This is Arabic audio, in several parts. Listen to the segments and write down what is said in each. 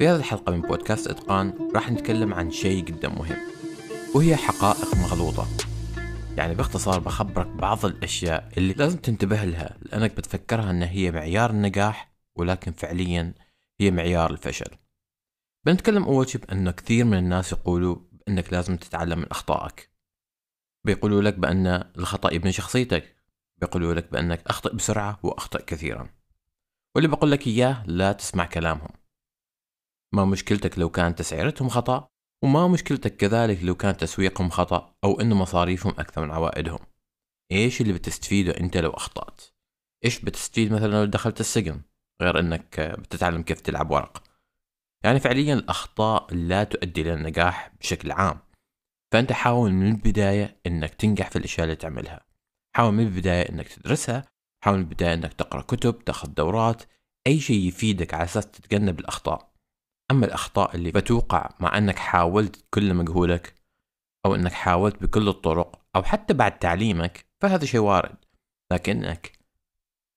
في هذه الحلقة من بودكاست إتقان راح نتكلم عن شيء جدا مهم وهي حقائق مغلوطة. يعني باختصار بخبرك بعض الأشياء اللي لازم تنتبه لها لأنك بتفكرها أنها هي معيار النجاح ولكن فعليا هي معيار الفشل. بنتكلم أول شيء بأنه كثير من الناس يقولوا أنك لازم تتعلم من أخطائك. بيقولوا لك بأن الخطأ يبني شخصيتك. بيقولوا لك بأنك أخطئ بسرعة وأخطئ كثيرا. واللي بقول لك إياه لا تسمع كلامهم. ما مشكلتك لو كانت تسعيرتهم خطأ وما مشكلتك كذلك لو كان تسويقهم خطأ أو أن مصاريفهم أكثر من عوائدهم. إيش اللي بتستفيده أنت لو أخطأت؟ إيش بتستفيد مثلا لو دخلت السجن؟ غير أنك بتتعلم كيف تلعب ورق. يعني فعليا الأخطاء لا تؤدي إلى النجاح بشكل عام. فأنت حاول من البداية أنك تنجح في الأشياء اللي تعملها. حاول من البداية أنك تدرسها. حاول من البداية أنك تقرأ كتب تاخذ دورات. أي شيء يفيدك على أساس تتجنب الأخطاء. أما الأخطاء اللي بتوقع مع أنك حاولت كل مجهودك أو أنك حاولت بكل الطرق أو حتى بعد تعليمك فهذا شيء وارد. لكنك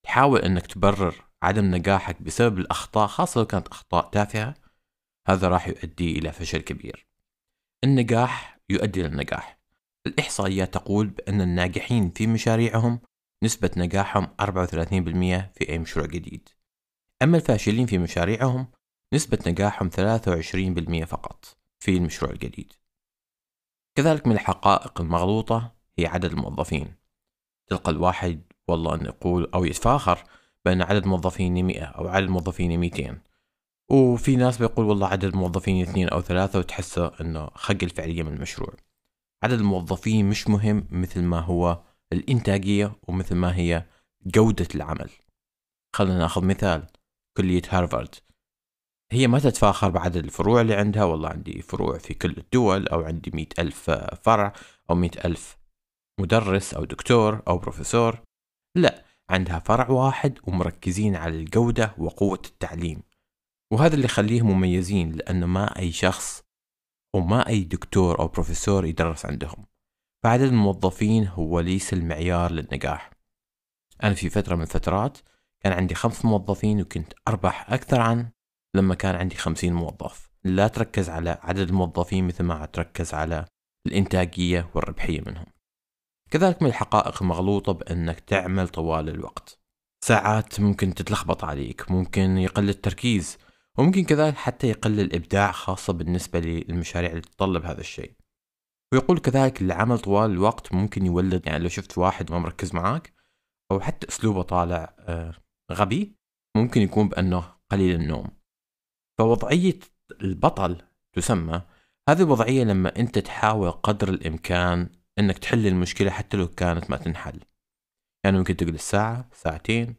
تحاول أنك تبرر عدم نجاحك بسبب الأخطاء خاصة لو كانت أخطاء تافهة هذا راح يؤدي إلى فشل كبير. النجاح يؤدي إلى النجاح. الإحصائيات تقول بأن الناجحين في مشاريعهم نسبة نجاحهم 34% في أي مشروع جديد. أما الفاشلين في مشاريعهم نسبة نجاحهم 23% فقط في المشروع الجديد. كذلك من الحقائق المغلوطة هي عدد الموظفين. تلقى الواحد والله أن يقول أو يتفاخر بأن عدد موظفيني 100 أو عدد موظفيني 200 وفي ناس بيقول والله عدد الموظفين اثنين أو ثلاثة وتحسه أنه خجل فعليا من المشروع. عدد الموظفين مش مهم مثل ما هو الإنتاجية ومثل ما هي جودة العمل. خلينا ناخذ مثال كلية هارفارد. هي ما تتفاخر بعدد الفروع اللي عندها. والله عندي فروع في كل الدول أو عندي مئة ألف فرع أو مئة ألف مدرس أو دكتور أو بروفيسور. لا عندها فرع واحد ومركزين على الجودة وقوة التعليم. وهذا اللي يخليهم مميزين لأنه ما أي شخص وما أي دكتور أو بروفيسور يدرس عندهم. فعدد الموظفين هو ليس المعيار للنجاح. أنا في فترة من الفترات كان عندي خمس موظفين وكنت أربح أكثر عن لما كان عندي خمسين موظف. لا تركز على عدد الموظفين مثل ما تركز على الإنتاجية والربحية منهم. كذلك من الحقائق المغلوطة بأنك تعمل طوال الوقت. ساعات ممكن تتلخبط عليك ممكن يقل التركيز وممكن كذلك حتى يقل الإبداع خاصة بالنسبة للمشاريع اللي تتطلب هذا الشيء. ويقول كذلك العمل طوال الوقت ممكن يولد يعني لو شفت واحد ما مركز معاك أو حتى أسلوبه طالع آه، غبي ممكن يكون بأنه قليل النوم. فوضعية البطل تسمى هذه الوضعية لما أنت تحاول قدر الإمكان أنك تحل المشكلة حتى لو كانت ما تنحل. يعني ممكن تجلس ساعة ساعتين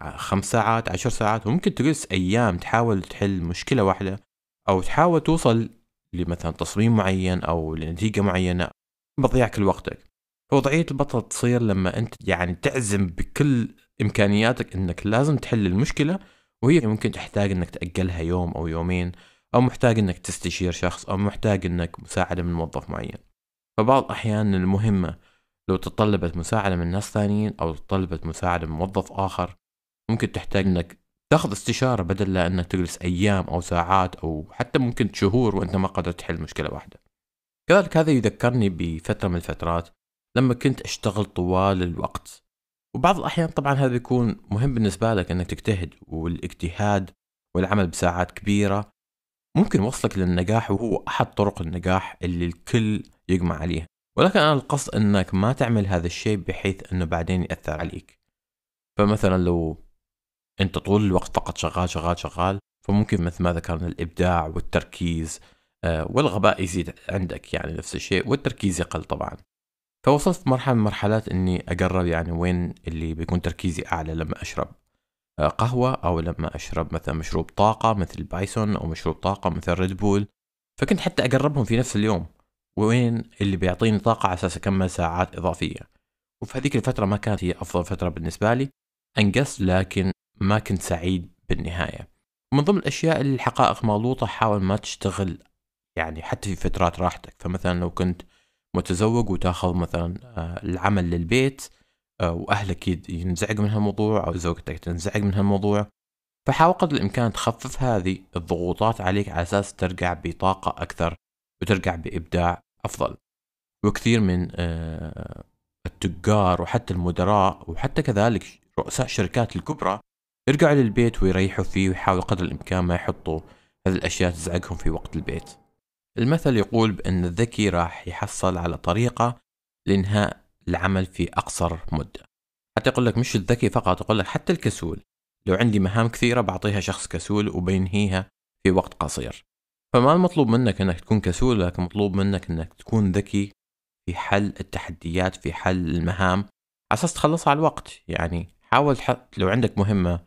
خمس ساعات عشر ساعات وممكن تجلس أيام تحاول تحل مشكلة واحدة أو تحاول توصل لمثلا تصميم معين أو لنتيجة معينة بضيع كل وقتك. وضعية البطل تصير لما أنت يعني تعزم بكل إمكانياتك أنك لازم تحل المشكلة وهي ممكن تحتاج أنك تأجلها يوم أو يومين أو محتاج أنك تستشير شخص أو محتاج أنك مساعدة من موظف معين. فبعض الأحيان المهمة لو تطلبت مساعدة من ناس ثانيين أو تطلبت مساعدة من موظف آخر ممكن تحتاج أنك تاخذ استشارة بدل لا أنك تجلس أيام أو ساعات أو حتى ممكن شهور وأنت ما قدرت تحل مشكلة واحدة. كذلك هذا يذكرني بفترة من الفترات لما كنت أشتغل طوال الوقت. وبعض الأحيان طبعا هذا بيكون مهم بالنسبة لك أنك تجتهد والاجتهاد والعمل بساعات كبيرة ممكن يوصلك للنجاح وهو أحد طرق النجاح اللي الكل يجمع عليها. ولكن أنا القصد أنك ما تعمل هذا الشيء بحيث أنه بعدين يأثر عليك. فمثلا لو أنت طول الوقت فقط شغال شغال شغال فممكن مثل ما ذكرنا الإبداع والتركيز آه، والغباء يزيد عندك يعني نفس الشيء والتركيز يقل طبعا. فوصلت في مرحلة من مرحلات إني أقرب يعني وين اللي بيكون تركيزي أعلى لما أشرب آه، قهوة أو لما أشرب مثلا مشروب طاقة مثل بايسون أو مشروب طاقة مثل ريد بول. فكنت حتى أقربهم في نفس اليوم وين اللي بيعطيني طاقة على أساس أكمل ساعات إضافية. وفي هذيك الفترة ما كانت هي أفضل فترة بالنسبة لي أنقصت لكن ما كنت سعيد بالنهاية. من ضمن الأشياء اللي الحقائق مغلوطة حاول ما تشتغل يعني حتى في فترات راحتك. فمثلا لو كنت متزوج وتاخذ مثلا آه، العمل للبيت آه، وأهلك ينزعج من هالموضوع أو زوجتك تنزعج من هالموضوع. فحاول قدر الإمكان تخفف هذه الضغوطات عليك على أساس ترجع بطاقة أكثر وترجع بإبداع أفضل. وكثير من آه، التجار وحتى المدراء وحتى كذلك رؤساء الشركات الكبرى يرجعوا للبيت ويريحوا فيه ويحاولوا قدر الإمكان ما يحطوا هذه الأشياء تزعجهم في وقت البيت. المثل يقول بأن الذكي راح يحصل على طريقة لإنهاء العمل في أقصر مدة. حتى يقول لك مش الذكي فقط يقول لك حتى الكسول. لو عندي مهام كثيرة بعطيها شخص كسول وبينهيها في وقت قصير. فما المطلوب منك إنك تكون كسول لكن مطلوب منك إنك تكون ذكي في حل التحديات في حل المهام. على أساس تخلصها على الوقت. يعني حاول تحط لو عندك مهمة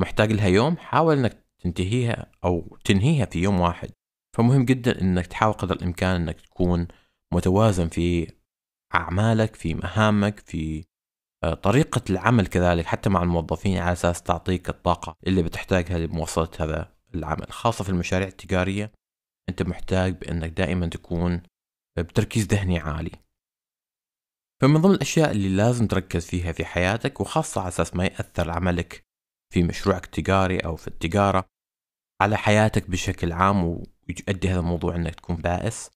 محتاج لها يوم حاول إنك تنتهيها أو تنهيها في يوم واحد. فمهم جدا إنك تحاول قدر الإمكان إنك تكون متوازن في أعمالك في مهامك في آه، طريقة العمل كذلك حتى مع الموظفين على أساس تعطيك الطاقة اللي بتحتاجها لمواصلة هذا العمل خاصة في المشاريع التجارية. أنت محتاج بإنك دائما تكون بتركيز ذهني عالي. فمن ضمن الأشياء اللي لازم تركز فيها في حياتك وخاصة على أساس ما يأثر عملك في مشروعك التجاري أو في التجارة على حياتك بشكل عام ويؤدي هذا الموضوع إنك تكون بائس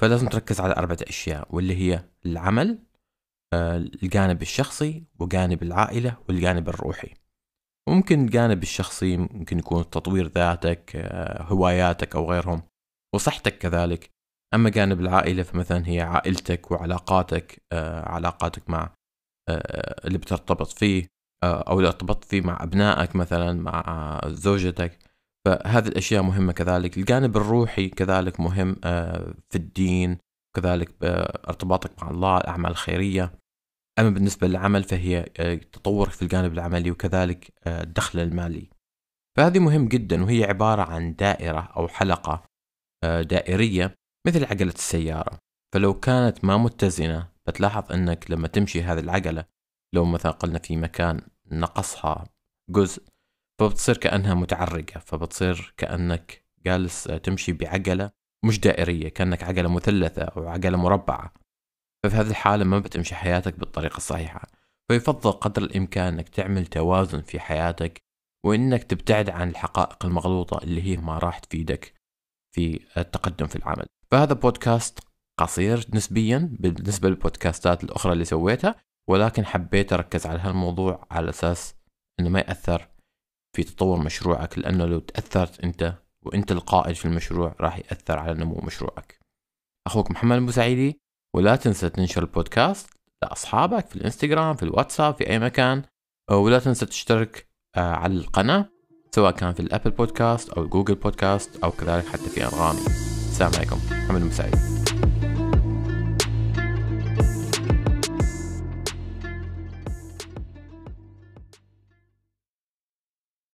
فلازم تركز على أربعة أشياء واللي هي العمل آه، الجانب الشخصي وجانب العائلة والجانب الروحي. ممكن الجانب الشخصي ممكن يكون تطوير ذاتك آه، هواياتك أو غيرهم وصحتك كذلك. أما جانب العائلة فمثلا هي عائلتك وعلاقاتك آه، علاقاتك مع اللي بترتبط فيه أو اللي ارتبطت فيه مع أبنائك مثلا مع زوجتك. فهذه الأشياء مهمة كذلك. الجانب الروحي كذلك مهم في الدين كذلك ارتباطك مع الله الأعمال الخيرية. أما بالنسبة للعمل فهي آه، تطورك في الجانب العملي وكذلك آه، الدخل المالي. فهذه مهم جدا وهي عبارة عن دائرة أو حلقة آه، دائرية مثل عجلة السيارة. فلو كانت ما متزنة بتلاحظ أنك لما تمشي هذه العجلة لو مثلا قلنا في مكان نقصها جزء فبتصير كأنها متعرجة فبتصير كأنك جالس تمشي بعجلة مش دائرية كأنك عجلة مثلثة أو عجلة مربعة. ففي هذه الحالة ما بتمشي حياتك بالطريقة الصحيحة. فيفضل قدر الإمكان أنك تعمل توازن في حياتك وإنك تبتعد عن الحقائق المغلوطة اللي هي ما راح تفيدك في التقدم في العمل. فهذا بودكاست قصير نسبيا بالنسبة للبودكاستات الأخرى اللي سويتها ولكن حبيت أركز على هالموضوع على أساس أنه ما يأثر في تطور مشروعك لأنه لو تأثرت أنت وأنت القائد في المشروع راح يأثر على نمو مشروعك. أخوك محمد المساعدي ولا تنسى تنشر البودكاست لأصحابك في الإنستغرام في الواتساب في أي مكان. ولا تنسى تشترك آه، على القناة سواء كان في الأبل بودكاست أو جوجل بودكاست أو كذلك حتى في أنغامي. السلام عليكم محمد المساعدي